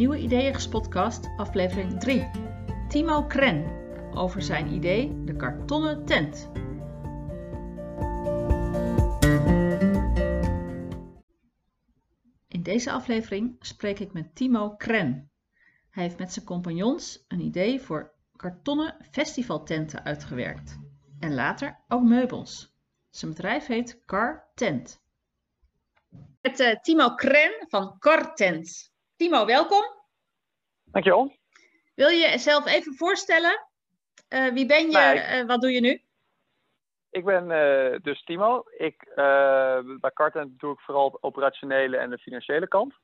nieuwe Ideeënspodcast, aflevering 3. Timo Kren over zijn idee de kartonnen tent. In deze aflevering spreek ik met Timo Kren. Hij heeft met zijn compagnons een idee voor kartonnen festivaltenten uitgewerkt. En later ook meubels. Zijn bedrijf heet Car Tent. Met uh, Timo Kren van Car Tent. Timo, welkom. Dankjewel. Wil je jezelf even voorstellen? Uh, wie ben je? Uh, wat doe je nu? Ik ben uh, dus Timo. Ik, bij Carten doe ik vooral het operationele en de financiële kant.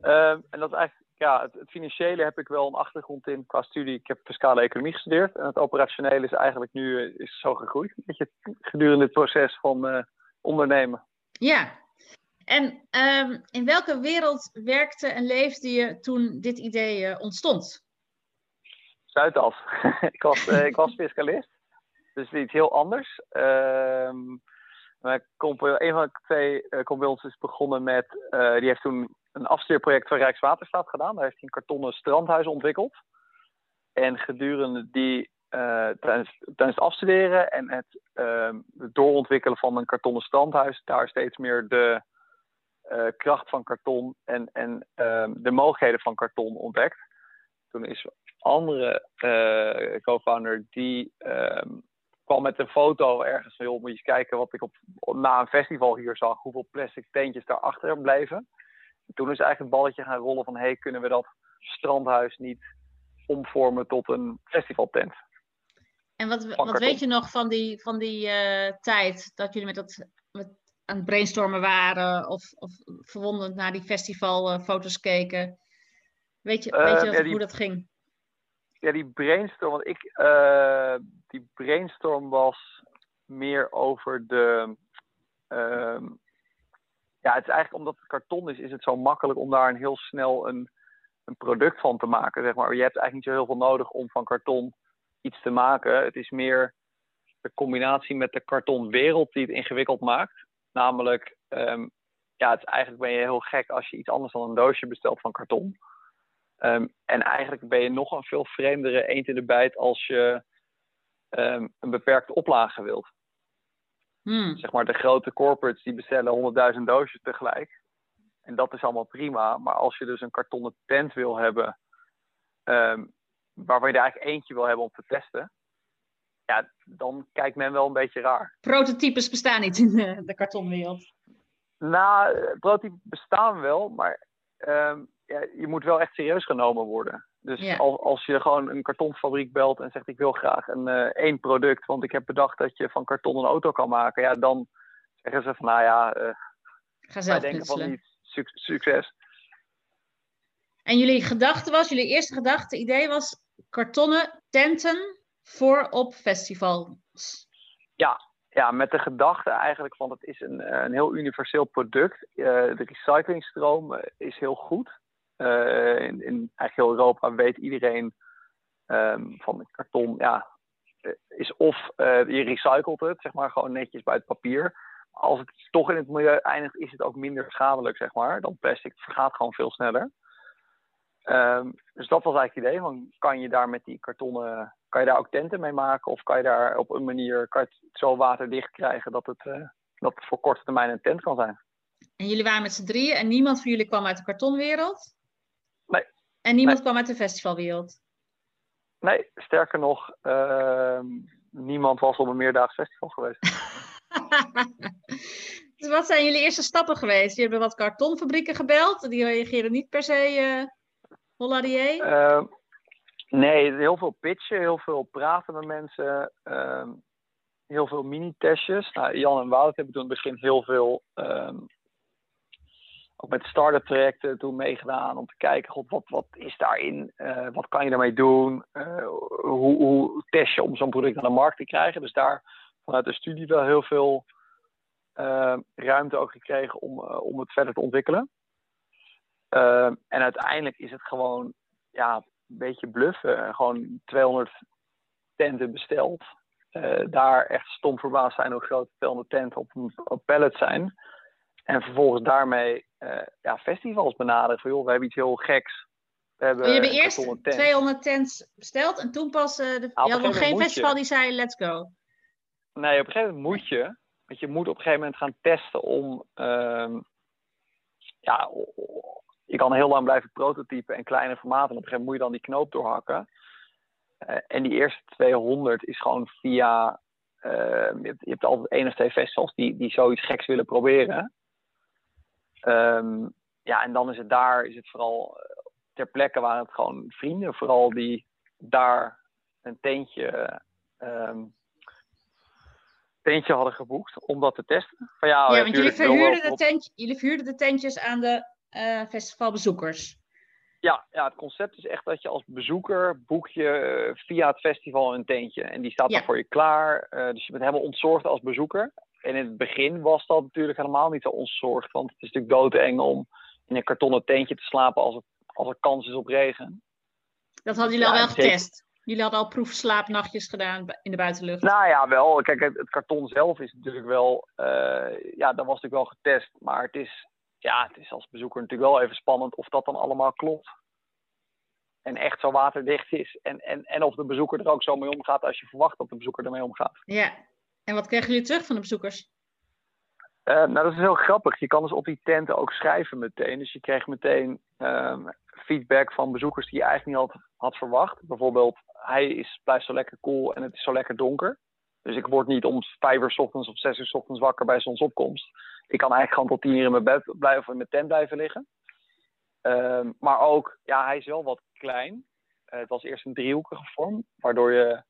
Ehm, en dat is eigenlijk, ja, het, het, financiële heb ik wel een achtergrond in qua studie. Ik heb fiscale economie gestudeerd. En het operationele is eigenlijk nu is zo gegroeid. Een beetje gedurende het proces van ondernemen. Ja, en um, in welke wereld werkte en leefde je toen dit idee uh, ontstond? Zuidas. ik, was, uh, ik was fiscalist, dus iets heel anders. Um, een van de twee uh, is begonnen met, die heeft toen een afstudeerproject van Rijkswaterstaat gedaan. Daar heeft hij een kartonnen strandhuis ontwikkeld. En gedurende die, tijdens, tijdens het afstuderen en het, ehm, het doorontwikkelen van een kartonnen strandhuis, daar steeds meer de uh, kracht van karton en, en uh, de mogelijkheden van karton ontdekt. Toen is een andere uh, co-founder die um, kwam met een foto ergens van, joh, moet je eens kijken wat ik op, na een festival hier zag, hoeveel plastic teentjes daarachter bleven. En toen is eigenlijk het balletje gaan rollen van, hey, kunnen we dat strandhuis niet omvormen tot een festivaltent? En wat, wat weet je nog van die, van die uh, tijd dat jullie met dat met aan het brainstormen waren of, of verwonderd naar die festivalfoto's keken. Weet je, weet je ja, die, hoe dat ging? Ja, die brainstorm, want ik, uh, die brainstorm was meer over de. Uh, ja, het is eigenlijk omdat het karton is, is het zo makkelijk om daar een heel snel een, een product van te maken. Zeg maar. Je hebt eigenlijk niet zo heel veel nodig om van karton iets te maken. Het is meer de combinatie met de kartonwereld die het ingewikkeld maakt. Namelijk, um, ja, het is eigenlijk ben je heel gek als je iets anders dan een doosje bestelt van karton. Um, en eigenlijk ben je nog een veel vreemdere eend in de bijt als je um, een beperkte oplage wilt. Hmm. Zeg maar, de grote corporates die bestellen 100.000 doosjes tegelijk. En dat is allemaal prima. Maar als je dus een kartonnen tent wil hebben, um, waarvan je er eigenlijk eentje wil hebben om te testen, ja, dan kijkt men wel een beetje raar. Prototypes bestaan niet in de, de kartonwereld. Nou, prototypes bestaan wel, maar um, ja, je moet wel echt serieus genomen worden. Dus ja. als, als je gewoon een kartonfabriek belt en zegt ik wil graag een uh, één product, want ik heb bedacht dat je van karton een auto kan maken, ja, dan zeggen ze van nou ja, uh, Ga zelf wij denken van niet succes. En jullie gedachte was, jullie eerste gedachte, idee was kartonnen tenten voor op festivals. Ja, ja, met de gedachte eigenlijk van het is een, een heel universeel product. Uh, de recyclingstroom uh, is heel goed. In, eigenlijk heel Europa weet iedereen um, van karton, ja, is of je recycelt het, zeg maar, gewoon netjes bij het papier. Als het toch in het milieu eindigt, is het ook minder schadelijk, zeg maar, dan plastic. Het vergaat gewoon veel sneller. Um, dus dat was eigenlijk het idee. Van, kan je daar met die kartonnen kan je daar ook tenten mee maken? Of kan je daar op een manier kan je het zo waterdicht krijgen dat het, uh, dat het voor korte termijn een tent kan zijn? En jullie waren met z'n drieën en niemand van jullie kwam uit de kartonwereld? Nee. En niemand nee. kwam uit de festivalwereld? Nee, sterker nog, uh, niemand was op een meerdaags festival geweest. dus wat zijn jullie eerste stappen geweest? Je hebt wat kartonfabrieken gebeld, die reageerden niet per se uh, holladier? Nee, heel veel pitchen, heel veel praten met mensen, um, heel veel mini-testjes. Nou, Jan en Wout hebben toen in het begin heel veel, um, ook met start-up trajecten toen meegedaan om te kijken, god, wat, wat is daarin, uh, wat kan je daarmee doen, uh, hoe, hoe test je om zo'n product aan de markt te krijgen. Dus daar vanuit de studie wel heel veel uh, ruimte ook gekregen om, om het verder te ontwikkelen. Ehm, en uiteindelijk is het gewoon, ja, beetje bluffen. Gewoon 200 tenten besteld. Uh, daar echt stom verbaasd zijn hoe groot 200 tenten op een op pallet zijn. En vervolgens daarmee uh, ja, festivals benaderen. Van joh, we hebben iets heel geks. We hebben, oh, je hebt eerst 200 tents besteld en toen pas. Uh, de, nou, je had nog geen festival die zei: let's go. Nee, op een gegeven moment moet je. Want je moet op een gegeven moment gaan testen om. Uh, ja, je kan heel lang blijven prototypen en kleine formaten. En op een gegeven moment moet je dan die knoop doorhakken. Uh, en die eerste 200 is gewoon via. Uh, je, hebt, je, hebt, altijd één of twee festivals die, die zoiets geks willen proberen. Um, ja, en dan is het daar is het vooral eh, ter plekke waren het gewoon vrienden, vooral die daar een tentje um, tentje hadden geboekt om dat te testen. Van, ja, ja want jullie verhuurden, de tent, jullie verhuurden de tentjes aan de festivalbezoekers. Ja, ja, het concept is echt dat je als bezoeker boek je eh, via het festival een tentje. En die staat dan voor je klaar. Uh, dus je bent helemaal ontzorgd als bezoeker. En in het begin was dat natuurlijk helemaal niet zo ontzorgd. Want het is natuurlijk doodeng om in een kartonnen tentje te slapen als, het, als er kans is op regen. Dat hadden jullie al wel getest? Jullie hadden al proefslaapnachtjes gedaan in de buitenlucht? Nou ja, wel. Kijk, het, karton zelf is natuurlijk wel... Uh, ja, dat was natuurlijk wel getest. Maar het is, ja, het is als bezoeker natuurlijk wel even spannend of dat dan allemaal klopt. En echt zo waterdicht is. En, en, en of de bezoeker er ook zo mee omgaat als je verwacht dat de bezoeker ermee omgaat. Ja. En wat kregen jullie terug van de bezoekers? Uh, nou, dat is heel grappig. Je kan dus op die tenten ook schrijven meteen. Dus je kreeg meteen um, feedback van bezoekers die je eigenlijk niet had, had verwacht. Bijvoorbeeld, hij is, blijft zo lekker cool en het is zo lekker donker. Dus ik word niet om vijf uur s ochtends of zes uur s ochtends wakker bij zonsopkomst. Ik kan eigenlijk gewoon tot tien uur in mijn bed blijven of in mijn tent blijven liggen. Um, maar ook, ja, hij is wel wat klein. Uh, het was eerst een driehoekige vorm, waardoor je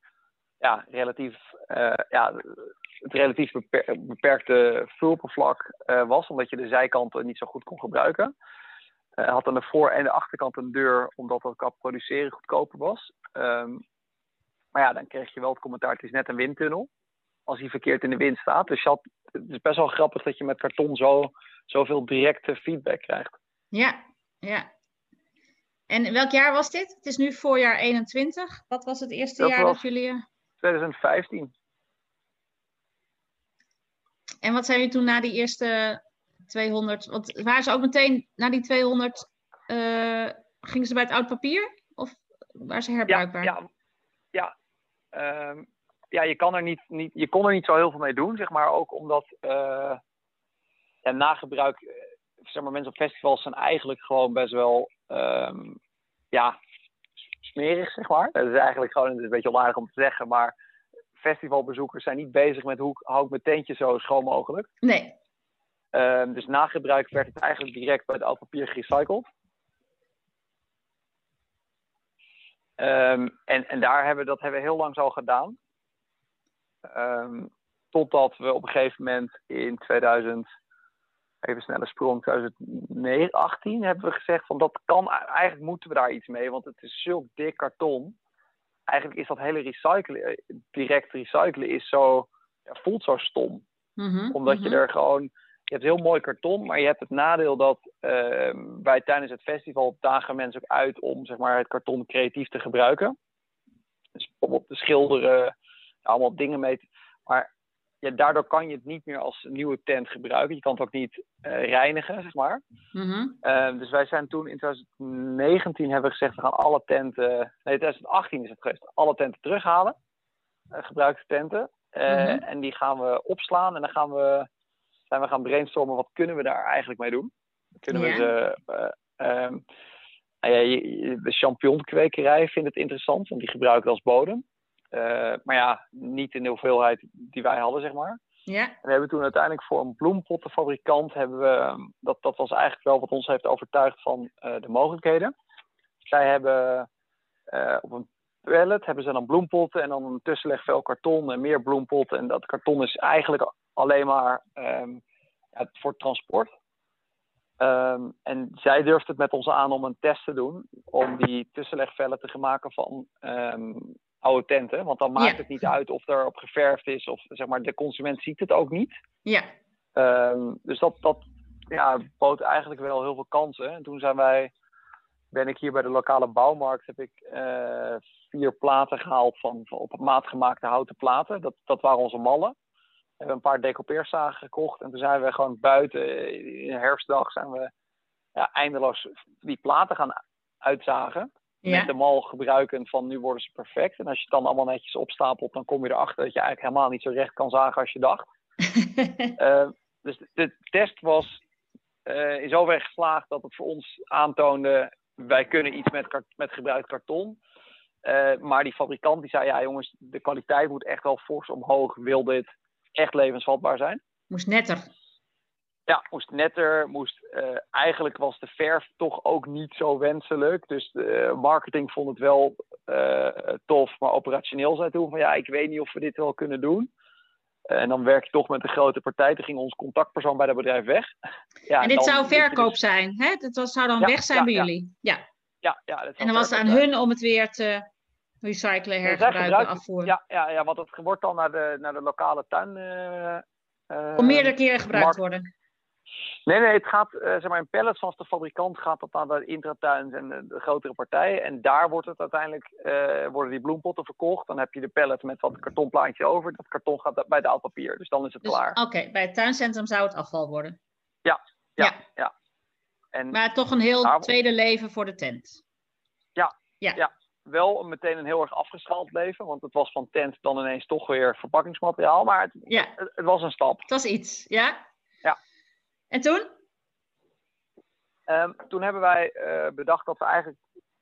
ja, relatief, uh, ja, het relatief beper beperkte vuloppervlak uh, was, omdat je de zijkanten niet zo goed kon gebruiken. Uh, had aan de voor- en de achterkant een deur, omdat dat qua produceren goedkoper was. Um, maar ja, dan kreeg je wel het commentaar, het is net een windtunnel. Als hij verkeerd in de wind staat. Dus had, het is best wel grappig dat je met karton zo, zoveel directe feedback krijgt. Ja, ja. En welk jaar was dit? Het is nu voorjaar 21. Wat was het eerste jaar dat jullie... 2015. En wat zijn jullie toen na die eerste 200? Want waren ze ook meteen na die 200 uh, gingen ze bij het oud papier? Of waren ze herbruikbaar? Ja, ja, ja. Um, ja je, kan er niet, niet, je kon er niet zo heel veel mee doen, zeg maar. Ook omdat uh, ja, nagebruik, zeg maar, mensen op festivals zijn eigenlijk gewoon best wel um, ja, smerig, zeg maar. Dat is eigenlijk gewoon, het is een beetje onaardig om te zeggen, maar festivalbezoekers zijn niet bezig met hoe hou ik mijn tentje zo schoon mogelijk. Nee. Um, dus na gebruik werd het eigenlijk direct bij het oud papier gerecycled. Um, en, en daar hebben, dat hebben we heel lang zo gedaan. Um, totdat we op een gegeven moment in 2000, even snelle sprong, 2018 hebben we gezegd van dat kan, eigenlijk moeten we daar iets mee, want het is zulk dik karton eigenlijk is dat hele recyclen, eh, direct recyclen, is zo, ja, voelt zo stom. Mhm, Omdat je mhm. er gewoon, je hebt heel mooi karton, maar je hebt het nadeel dat uh, wij tijdens het festival dagen mensen ook uit om zeg maar, het karton creatief te gebruiken. Dus bijvoorbeeld te schilderen, allemaal dingen mee. Maar ja, daardoor kan je het niet meer als nieuwe tent gebruiken. Je kan het ook niet uh, reinigen, zeg maar. Mm uh, dus wij zijn toen in 2019 hebben we gezegd, we gaan alle tenten, nee 2018 is het geweest, alle tenten terughalen. Uh, gebruikte tenten. Mm-hmm. En die gaan we opslaan en dan gaan we, zijn we gaan brainstormen, wat kunnen we daar eigenlijk mee doen? Kunnen yeah. we ze... Um, nou ja, de champignonkwekerij vindt het interessant, want die gebruiken als bodem. Uh, maar ja, niet in de hoeveelheid die wij hadden, zeg maar. Ja. En we hebben toen uiteindelijk voor een bloempottenfabrikant, hebben we, ehm, dat, dat was eigenlijk wel wat ons heeft overtuigd van uh, de mogelijkheden. Zij hebben uh, op een pallet hebben ze dan bloempotten en dan een tussenlegvel karton en meer bloempotten. En dat karton is eigenlijk alleen maar um, ja, voor transport. Um, en zij durfde het met ons aan om een test te doen. Om die tussenlegvellen te maken van um, oude tenten. Want dan maakt het niet uit of er op geverfd is of zeg maar de consument ziet het ook niet. Ja. Um, dus dat, dat ja, bood eigenlijk wel heel veel kansen. En toen zijn wij, ben ik hier bij de lokale bouwmarkt, heb ik uh, vier platen gehaald van, van op maat gemaakte houten platen. Dat, dat waren onze mallen. hebben een paar decoupeerzagen gekocht. En toen zijn we gewoon buiten in een herfstdag zijn we ja, eindeloos die platen gaan uitzagen. Met de mal gebruikend van nu worden ze perfect. En als je het dan allemaal netjes opstapelt, dan kom je erachter dat je eigenlijk helemaal niet zo recht kan zagen als je dacht. uh, dus de test was uh, in zoverre geslaagd dat het voor ons aantoonde, wij kunnen iets met, met gebruikt karton. Uh, maar die fabrikant die zei, ja jongens, de kwaliteit moet echt wel fors omhoog, wil dit echt levensvatbaar zijn. Moest netter. Ja, moest netter. Moest, uh, eigenlijk was de verf toch ook niet zo wenselijk. Dus de marketing vond het wel uh, tof, maar operationeel zei toen van ja, ik weet niet of we dit wel kunnen doen. En dan werk je toch met een grote partij. Toen ging ons contactpersoon bij dat bedrijf weg. Ja, en dit zou verkoop dus... zijn, hè? Was, zou dan ja, weg zijn ja, bij jullie? Ja. Ja, ja en dan was het aan zijn. hun om het weer te recyclen, hergebruiken, afvoeren. Ja, ja, ja, want het wordt dan naar de, naar de lokale tuin. Om meerdere keren gebruikt worden. Nee, nee, het gaat, uh, zeg maar, in pallets van de fabrikant gaat dat naar de intratuins en de, de, grotere partijen. En daar wordt het uiteindelijk, uh, worden die bloempotten verkocht. Dan heb je de pallet met wat kartonplaatje over. Dat karton gaat bij de oud papier, dus dan is het dus, klaar. Oké, bij het tuincentrum zou het afval worden. Ja, ja, ja. ja. En maar toch een heel daar... tweede leven voor de tent. Ja, ja. ja. Wel meteen een heel erg afgeschaald leven, want het was van tent dan ineens toch weer verpakkingsmateriaal. Maar het, ja. het, het was een stap. Het was iets, ja? En toen? Um, toen hebben wij uh, bedacht dat we eigenlijk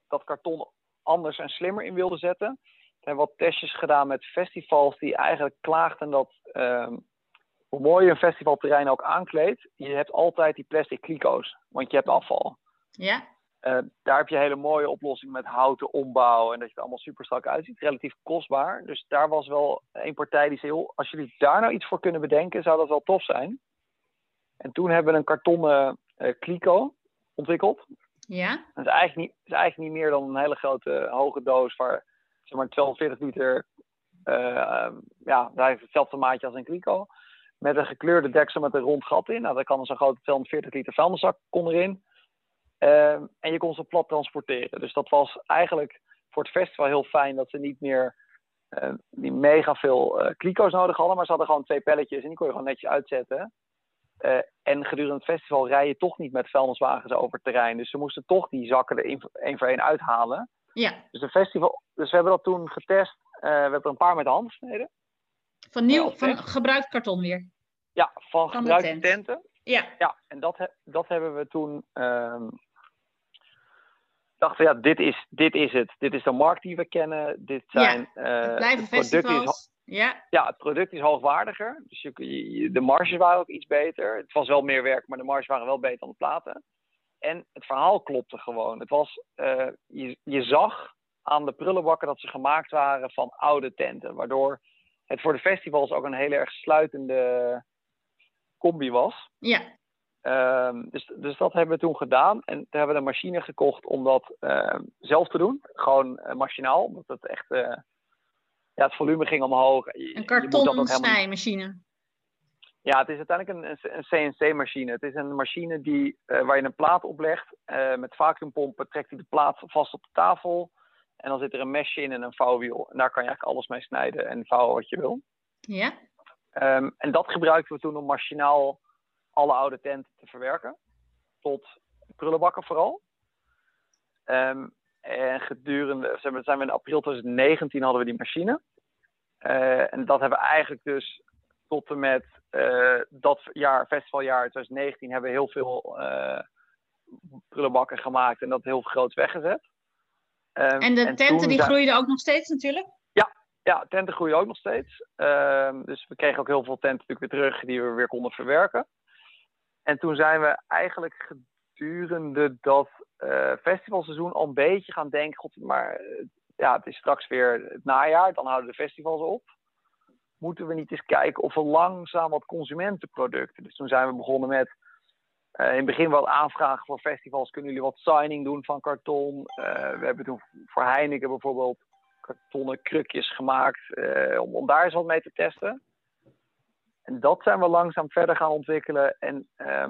dat karton anders en slimmer in wilden zetten. We hebben wat testjes gedaan met festivals die eigenlijk klaagden dat um, hoe mooi je een festivalterrein ook aankleedt, je hebt altijd die plastic kliko's, want je hebt afval. Ja. Uh, daar heb je hele mooie oplossingen met houten ombouw en dat je er allemaal super strak uitziet. Relatief kostbaar. Dus daar was wel een partij die zei: als jullie daar nou iets voor kunnen bedenken, zou dat wel tof zijn. En toen hebben we een kartonnen uh, kliko ontwikkeld. Ja. Dat is eigenlijk, niet, is eigenlijk niet meer dan een hele grote hoge doos waar zeg maar 240 liter, uh, ja, daar heeft hetzelfde maatje als een kliko. Met een gekleurde deksel met een rond gat in. Nou, daar kan zo'n grote 240 liter vuilniszak kon erin. Uh, en je kon ze plat transporteren. Dus dat was eigenlijk voor het festival heel fijn dat ze niet meer uh, die mega veel uh, kliko's nodig hadden. Maar ze hadden gewoon twee pelletjes en die kon je gewoon netjes uitzetten. Uh, en gedurende het festival rij je toch niet met vuilniswagens over het terrein. Dus ze moesten toch die zakken er één voor één uithalen. Ja. Dus, de festival, dus we hebben dat toen getest. Uh, we hebben er een paar met de hand gesneden. Van nieuw, van gebruikt karton weer? Ja, van, van gebruikte tent. tenten. Ja. Ja, en dat, dat hebben we toen... Um, dachten, ja, dit is, dit is het. Dit is de markt die we kennen. Dit zijn... Ja, het blijven uh, festivals. Ja. ja, het product is hoogwaardiger. Dus je, je, de marges waren ook iets beter. Het was wel meer werk, maar de marges waren wel beter dan de platen. En het verhaal klopte gewoon. Het was, uh, je, je zag aan de prullenbakken dat ze gemaakt waren van oude tenten. Waardoor het voor de festivals ook een heel erg sluitende combi was. Ja. Um, dus, dus dat hebben we toen gedaan. En toen hebben we een machine gekocht om dat uh, zelf te doen. Gewoon uh, machinaal, omdat het echt uh, ja, het volume ging omhoog. een karton snijmachine. Ja, het is uiteindelijk een, een CNC-machine. Het is een machine die, uh, waar je een plaat op legt. Uh, met vacuümpompen trekt hij de plaat vast op de tafel. En dan zit er een mesje in en een vouwwiel. En daar kan je eigenlijk alles mee snijden en vouwen wat je wil. Ja. Um, en dat gebruikten we toen om machinaal alle oude tenten te verwerken. Tot prullenbakken vooral. Um, en gedurende, zijn we in april 2019 hadden we die machine. Uh, en dat hebben we eigenlijk dus tot en met uh, dat jaar, festivaljaar 2019, hebben we heel veel uh, prullenbakken gemaakt en dat heel groot weggezet. Um, en de tenten die groeiden ook nog steeds natuurlijk? Ja, ja tenten groeien ook nog steeds. Uh, dus we kregen ook heel veel tenten natuurlijk weer terug die we weer konden verwerken. En toen zijn we eigenlijk gedurende dat uh, festivalseizoen al een beetje gaan denken: God, maar ja, het is straks weer het najaar, dan houden de festivals op. Moeten we niet eens kijken of we langzaam wat consumentenproducten. Dus toen zijn we begonnen met uh, in het begin wel aanvragen voor festivals. Kunnen jullie wat signing doen van karton? Uh, we hebben toen voor Heineken bijvoorbeeld kartonnen krukjes gemaakt uh, om, daar eens wat mee te testen. En dat zijn we langzaam verder gaan ontwikkelen. En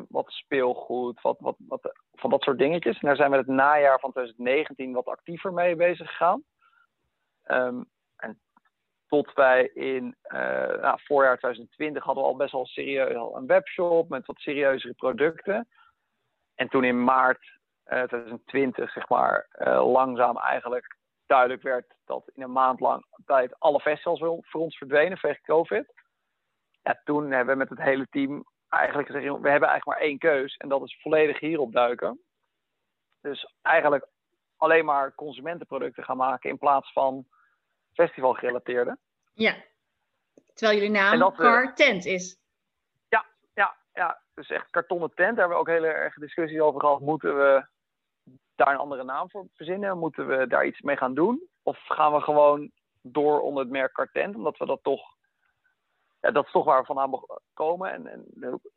wat speelgoed, wat, wat, wat, van dat soort dingetjes. En daar zijn we het najaar van 2019 wat actiever mee bezig gegaan. Um, en Tot wij in nou, voorjaar 2020 hadden we al best wel serieus een webshop met wat serieuzere producten. En toen in maart 2020, zeg maar, langzaam eigenlijk duidelijk werd dat in een maand lang tijd alle festivals voor ons verdwenen vanwege COVID. Ja, toen hebben we met het hele team eigenlijk gezegd, we hebben eigenlijk maar één keus en dat is volledig hierop duiken. Dus eigenlijk alleen maar consumentenproducten gaan maken in plaats van festivalgerelateerde. Ja, terwijl jullie naam dat, eh, Car Tent is. Ja, ja, ja, dus echt kartonnen tent. Daar hebben we ook hele erg discussies over gehad. Moeten we daar een andere naam voor verzinnen? Moeten we daar iets mee gaan doen? Of gaan we gewoon door onder het merk Cartent, omdat we dat toch ja, dat is toch waar we vandaan komen. En, en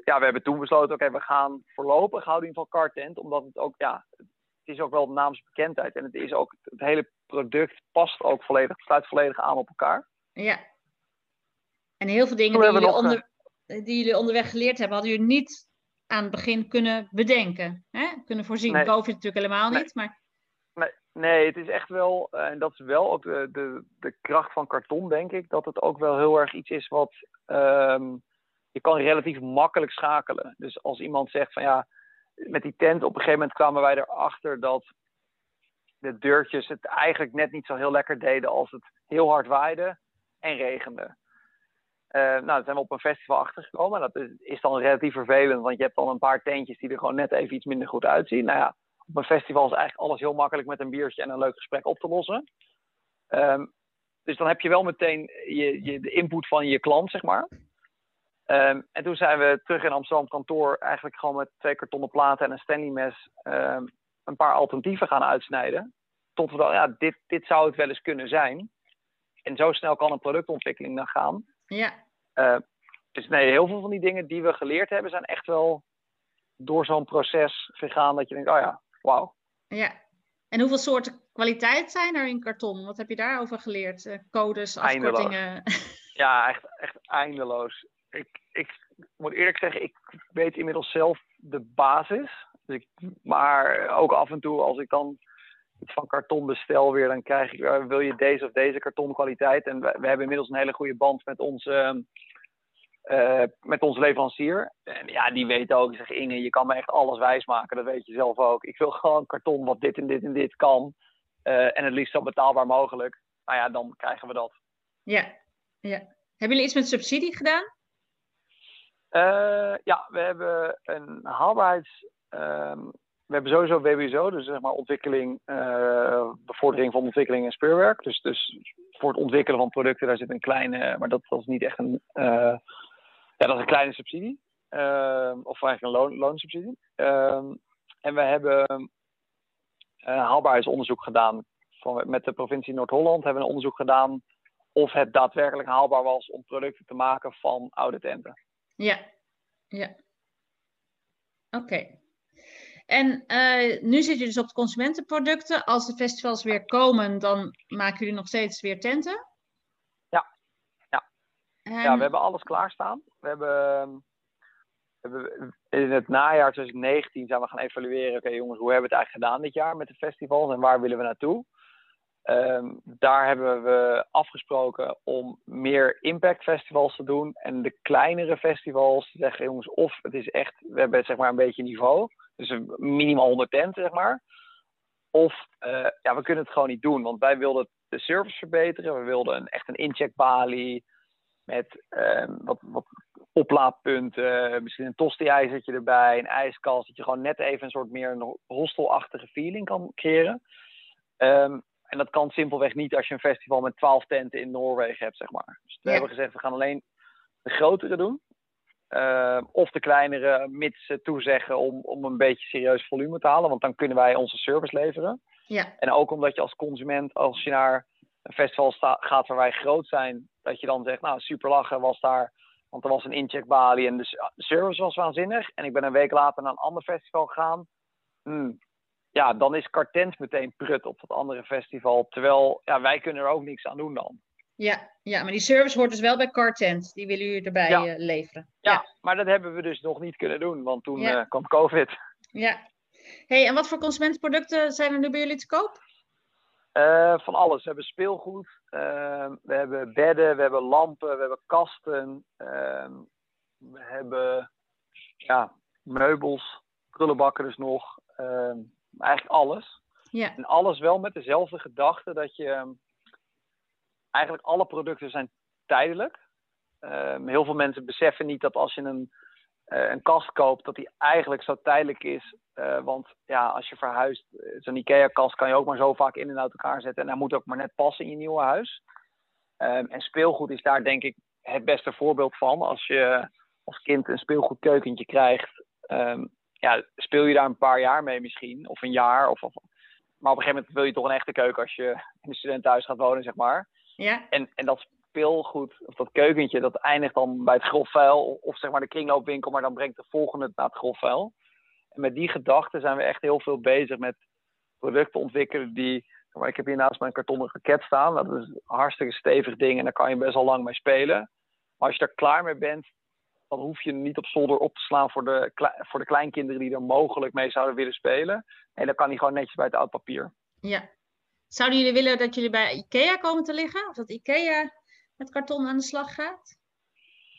ja, we hebben toen besloten, oké, we gaan voorlopig houden van Cartent, omdat het ook, ja, het is ook wel naamsbekendheid. En het is ook, het hele product past ook volledig, sluit volledig aan op elkaar. Ja. En heel veel dingen die jullie, onder, die jullie onderweg geleerd hebben, hadden jullie niet aan het begin kunnen bedenken, hè? kunnen voorzien. Nee. COVID natuurlijk helemaal niet, maar... Nee, nee, het is echt wel, eh, en dat is wel ook de, de, de kracht van karton, denk ik, dat het ook wel heel erg iets is wat um, je kan relatief makkelijk schakelen. Dus als iemand zegt van ja, met die tent op een gegeven moment kwamen wij erachter dat de deurtjes het eigenlijk net niet zo heel lekker deden als het heel hard waaide en regende. Uh, nou, dan zijn we op een festival achtergekomen. Dat is, dan relatief vervelend, want je hebt dan een paar tentjes die er gewoon net even iets minder goed uitzien. Nou ja, op een festival is eigenlijk alles heel makkelijk met een biertje en een leuk gesprek op te lossen. Um, dus dan heb je wel meteen je, je, de input van je klant, zeg maar. Um, en toen zijn we terug in Amsterdam kantoor eigenlijk gewoon met twee kartonnen platen en een Stanley mes um, een paar alternatieven gaan uitsnijden. Tot we dan, ja, dit, dit zou het wel eens kunnen zijn. En zo snel kan een productontwikkeling dan gaan. Ja. Uh, dus nee, heel veel van die dingen die we geleerd hebben zijn echt wel door zo'n proces gegaan dat je denkt, oh ja, wauw. Ja, en hoeveel soorten kwaliteit zijn er in karton? Wat heb je daarover geleerd? Uh, codes, afkortingen? Ja, echt, echt eindeloos. Ik, ik moet eerlijk zeggen, ik weet inmiddels zelf de basis. Dus ik, maar ook af en toe als ik dan iets van karton bestel weer, dan krijg ik, uh, wil je deze of deze kartonkwaliteit? En we, we, hebben inmiddels een hele goede band met onze uh, met onze leverancier. En ja, die weet ook. Ik zeg, Inge, je kan me echt alles wijsmaken. Dat weet je zelf ook. Ik wil gewoon karton wat dit en dit en dit kan. Uh, en het liefst zo betaalbaar mogelijk. Nou ja, dan krijgen we dat. Ja, ja. Hebben jullie iets met subsidie gedaan? Uh, ja, we hebben een haalbaarheids... Ehm, we hebben sowieso WBSO, dus zeg maar ontwikkeling, bevordering van ontwikkeling en speurwerk. Dus, dus voor het ontwikkelen van producten, daar zit een kleine, maar dat, dat is niet echt een ja, dat is een kleine subsidie. Uh, of eigenlijk een loon, loonsubsidie. Uh, en we hebben uh, haalbaarheidsonderzoek gedaan. Van, met de provincie Noord-Holland hebben we een onderzoek gedaan of het daadwerkelijk haalbaar was om producten te maken van oude tenten. Ja, ja. Oké. En uh, nu zit je dus op de consumentenproducten. Als de festivals weer komen, dan maken jullie nog steeds weer tenten? Ja, we hebben alles klaarstaan. We hebben, we hebben in het najaar 2019 zijn we gaan evalueren. Oké jongens, hoe hebben we het eigenlijk gedaan dit jaar met de festivals en waar willen we naartoe? Um, daar hebben we afgesproken om meer impact festivals te doen. En de kleinere festivals te zeggen, jongens, of het is echt, we hebben zeg maar een beetje niveau. Dus een minimaal 100 tenten, zeg maar. Of uh, ja, we kunnen het gewoon niet doen. Want wij wilden de service verbeteren. We wilden een, echt een incheckbalie. Met um, wat, wat oplaadpunten, misschien een tosti-ijzertje erbij, een ijskast. Dat je gewoon net even een soort meer een hostelachtige feeling kan creëren. Um, en dat kan simpelweg niet als je een festival met 12 tenten in Noorwegen hebt, zeg maar. Dus we hebben gezegd, we gaan alleen de grotere doen. Uh, of de kleinere, mits ze toezeggen om, om een beetje serieus volume te halen. Want dan kunnen wij onze service leveren. Ja. En ook omdat je als consument, als je naar een festival gaat waar wij groot zijn, dat je dan zegt, nou super lachen was daar, want er was een incheckbalie en de service was waanzinnig. En ik ben een week later naar een ander festival gegaan. Hmm. Ja, dan is Cartent meteen prut op dat andere festival. Terwijl ja, wij kunnen er ook niks aan doen dan. Ja, ja, maar die service hoort dus wel bij Cartent. Die willen jullie erbij ja. uh, leveren. Ja, ja, maar dat hebben we dus nog niet kunnen doen, want toen ja. uh, kwam COVID. Ja. hey, en wat voor consumentenproducten zijn er nu bij jullie te koop? Uh, van alles. We hebben speelgoed, uh, we hebben bedden, we hebben lampen, we hebben kasten, uh, we hebben ja, meubels, prullenbakken dus nog. Ehm, eigenlijk alles. Ja. En alles wel met dezelfde gedachte dat je eigenlijk alle producten zijn tijdelijk. Um, heel veel mensen beseffen niet dat als je een, uh, een kast koopt, dat die eigenlijk zo tijdelijk is. Uh, want ja, als je verhuist, zo'n IKEA-kast kan je ook maar zo vaak in en uit elkaar zetten. En hij moet ook maar net passen in je nieuwe huis. Um, en speelgoed is daar denk ik het beste voorbeeld van. Als je als kind een speelgoedkeukentje krijgt, um, ja, speel je daar een paar jaar mee misschien, of een jaar. Of, of, maar op een gegeven moment wil je toch een echte keuken als je in een studentenhuis gaat wonen, zeg maar. Ja. En, en dat speelgoed, of dat keukentje, dat eindigt dan bij het grofvuil, of, zeg maar de kringloopwinkel, maar dan brengt de volgende het naar het grofvuil. En met die gedachte zijn we echt heel veel bezig met producten ontwikkelen die. Maar ik heb hier naast mijn kartonnen raket staan. Dat is een hartstikke stevig ding en daar kan je best al lang mee spelen. Maar als je er klaar mee bent, dan hoef je niet op zolder op te slaan voor de, voor de kleinkinderen die er mogelijk mee zouden willen spelen. En dan kan hij gewoon netjes bij het oud papier. Ja. Zouden jullie willen dat jullie bij IKEA komen te liggen? Of dat IKEA met karton aan de slag gaat?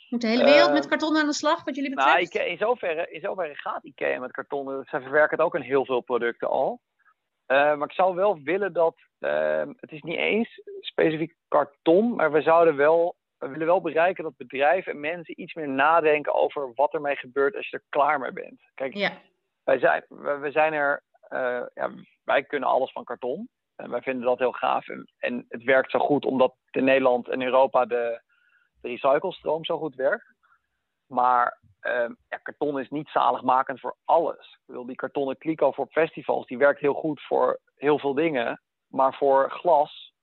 Moet de hele wereld uh, met karton aan de slag, wat jullie betreft? Nou, Ikea, in, zoverre, in zoverre gaat IKEA met karton. Ze verwerken het ook in heel veel producten al. Uh, maar ik zou wel willen dat, uh, het is niet eens specifiek karton, maar we zouden wel we willen wel bereiken dat bedrijven en mensen iets meer nadenken over wat ermee gebeurt als je er klaar mee bent. Kijk, ja. wij, zijn, we, zijn er, uh, ja, wij kunnen alles van karton. En wij vinden dat heel gaaf. En, en het werkt zo goed omdat in Nederland en Europa de, de recyclestroom zo goed werkt. Maar uh, ja, karton is niet zaligmakend voor alles. Ik bedoel, die kartonnen kliko voor festivals, die werkt heel goed voor heel veel dingen. Maar voor glas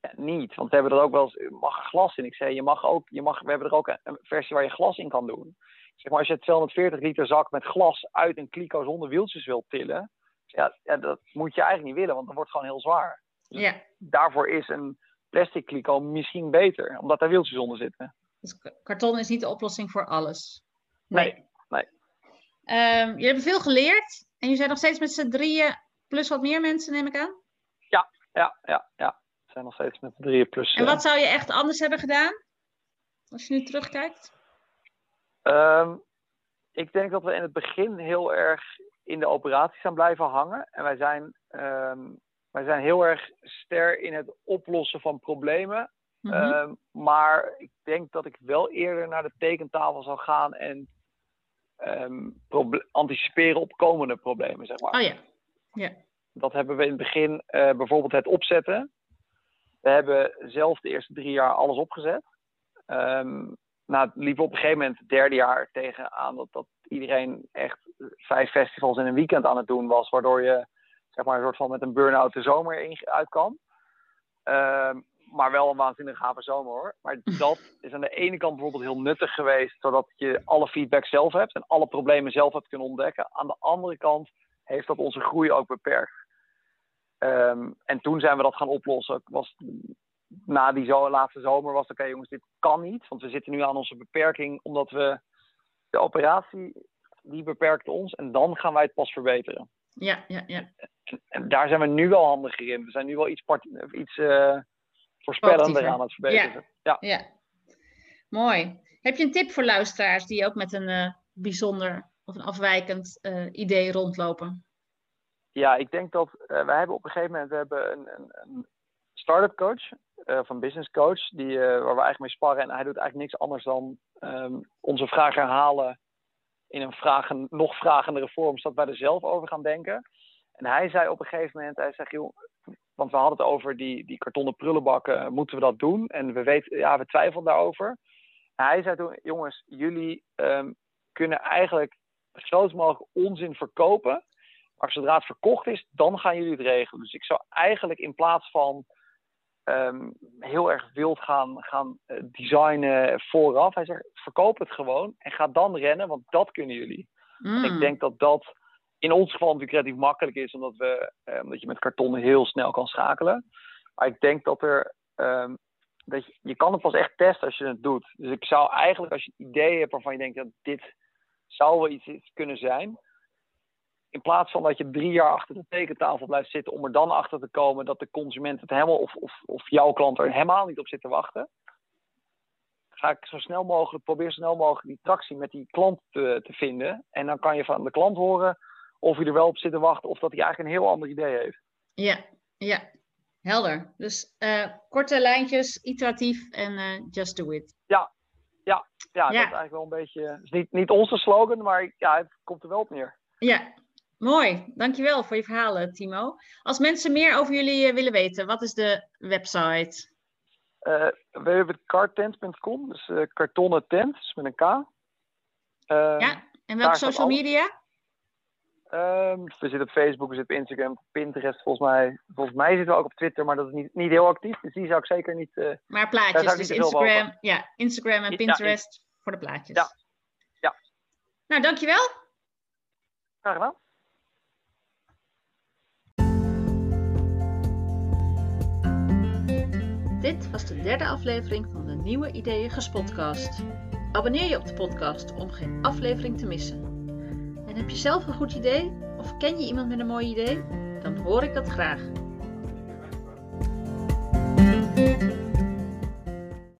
ja, niet. Want we hebben er ook wel eens, mag glas in. Ik zei, je mag ook, je mag, we hebben er ook een versie waar je glas in kan doen. Zeg maar, als je 240 liter zak met glas uit een kliko zonder wieltjes wilt tillen, ja, ja, dat moet je eigenlijk niet willen, want dat wordt gewoon heel zwaar. Dus ja. Daarvoor is een plastic kliko misschien beter, omdat daar wieltjes onder zitten. Dus karton is niet de oplossing voor alles. Nee, nee. Um, jullie hebben veel geleerd en je zijn nog steeds met z'n drieën plus wat meer mensen, neem ik aan? Ja, ja, ja, ja. We zijn nog steeds met z'n drieën plus. En wat zou je echt anders hebben gedaan? Als je nu terugkijkt? Um, ik denk dat we in het begin heel erg in de operaties zijn blijven hangen. En wij zijn, um, wij zijn heel erg ster in het oplossen van problemen. Mhm. Um, maar ik denk dat ik wel eerder naar de tekentafel zou gaan en um, anticiperen op komende problemen, zeg maar. Oh ja. ja. Dat hebben we in het begin uh, bijvoorbeeld het opzetten. We hebben zelf de eerste drie jaar alles opgezet. Um, nou, het liep op een gegeven moment het derde jaar tegenaan dat, dat iedereen echt vijf festivals in een weekend aan het doen was, waardoor je zeg maar een soort van met een burn-out de zomer in, uit kan. Um, maar wel een waanzinnig gave zomer hoor. Maar dat is aan de ene kant bijvoorbeeld heel nuttig geweest, zodat je alle feedback zelf hebt en alle problemen zelf hebt kunnen ontdekken. Aan de andere kant heeft dat onze groei ook beperkt. Um, en toen zijn we dat gaan oplossen. Was, na die zo, laatste zomer was oké okay, jongens, dit kan niet. Want we zitten nu aan onze beperking, omdat we de operatie, die beperkt ons. En dan gaan wij het pas verbeteren. Ja, ja, ja. En, en daar zijn we nu wel handiger in. We zijn nu wel iets, part, iets uh, voorspellender aan het verbeteren. Ja. ja. ja. Mooi. Heb je een tip voor luisteraars die ook met een uh, bijzonder of een afwijkend uh, idee rondlopen? Ja, ik denk dat wij hebben op een gegeven moment we hebben een, een, een start-up coach, of een business coach, die, uh, waar we eigenlijk mee sparren. En hij doet eigenlijk niks anders dan um, onze vraag herhalen in een vragen, nog vragendere vorm, zodat wij er zelf over gaan denken. En hij zei op een gegeven moment, hij zegt, joh, want we hadden het over die, die kartonnen prullenbakken, moeten we dat doen? En we weten, ja, we twijfelden daarover. Hij zei toen, jongens, jullie um, kunnen eigenlijk zo mogelijk onzin verkopen. Maar zodra het verkocht is, dan gaan jullie het regelen. Dus ik zou eigenlijk in plaats van um, heel erg wild gaan, gaan uh, designen vooraf. Hij zegt, verkoop het gewoon en ga dan rennen, want dat kunnen jullie. Mm. Ik denk dat dat in ons geval natuurlijk relatief makkelijk is, omdat, we, uh, omdat je met kartonnen heel snel kan schakelen. Maar ik denk dat er. Um, dat je, je kan het pas echt testen als je het doet. Dus ik zou eigenlijk, als je een idee hebt waarvan je denkt dat dit zou wel iets kunnen zijn, in plaats van dat je drie jaar achter de tekentafel blijft zitten om er dan achter te komen dat de consument het helemaal of, of, of jouw klant er helemaal niet op zit te wachten, ga ik zo snel mogelijk, probeer zo snel mogelijk die tractie met die klant te, te vinden. En dan kan je van de klant horen of hij er wel op zit te wachten of dat hij eigenlijk een heel ander idee heeft. Ja, ja. Helder. Dus uh, korte lijntjes, iteratief en uh, just do it. Ja, ja, ja, dat is eigenlijk wel een beetje. is niet, niet onze slogan, maar ja, het komt er wel op neer. Ja, mooi. Dankjewel voor je verhalen, Timo. Als mensen meer over jullie willen weten, wat is de website? Uh, www.cartent.com, dus uh, kartonnen tent, dus met een K. Uh, ja, en welke social media? Um, we zitten op Facebook, we zitten op Instagram, Pinterest volgens mij. Volgens mij zitten we ook op Twitter, maar dat is niet, niet heel actief. Dus die zou ik zeker niet... Uh, maar plaatjes, dus Instagram, ja, Instagram en Pinterest ja, voor de plaatjes. Ja. ja. Nou, dankjewel. Graag gedaan. Dit was de derde aflevering van de Nieuwe Ideeën Gespodcast. Abonneer je op de podcast om geen aflevering te missen. En heb je zelf een goed idee? Of ken je iemand met een mooi idee? Dan hoor ik dat graag.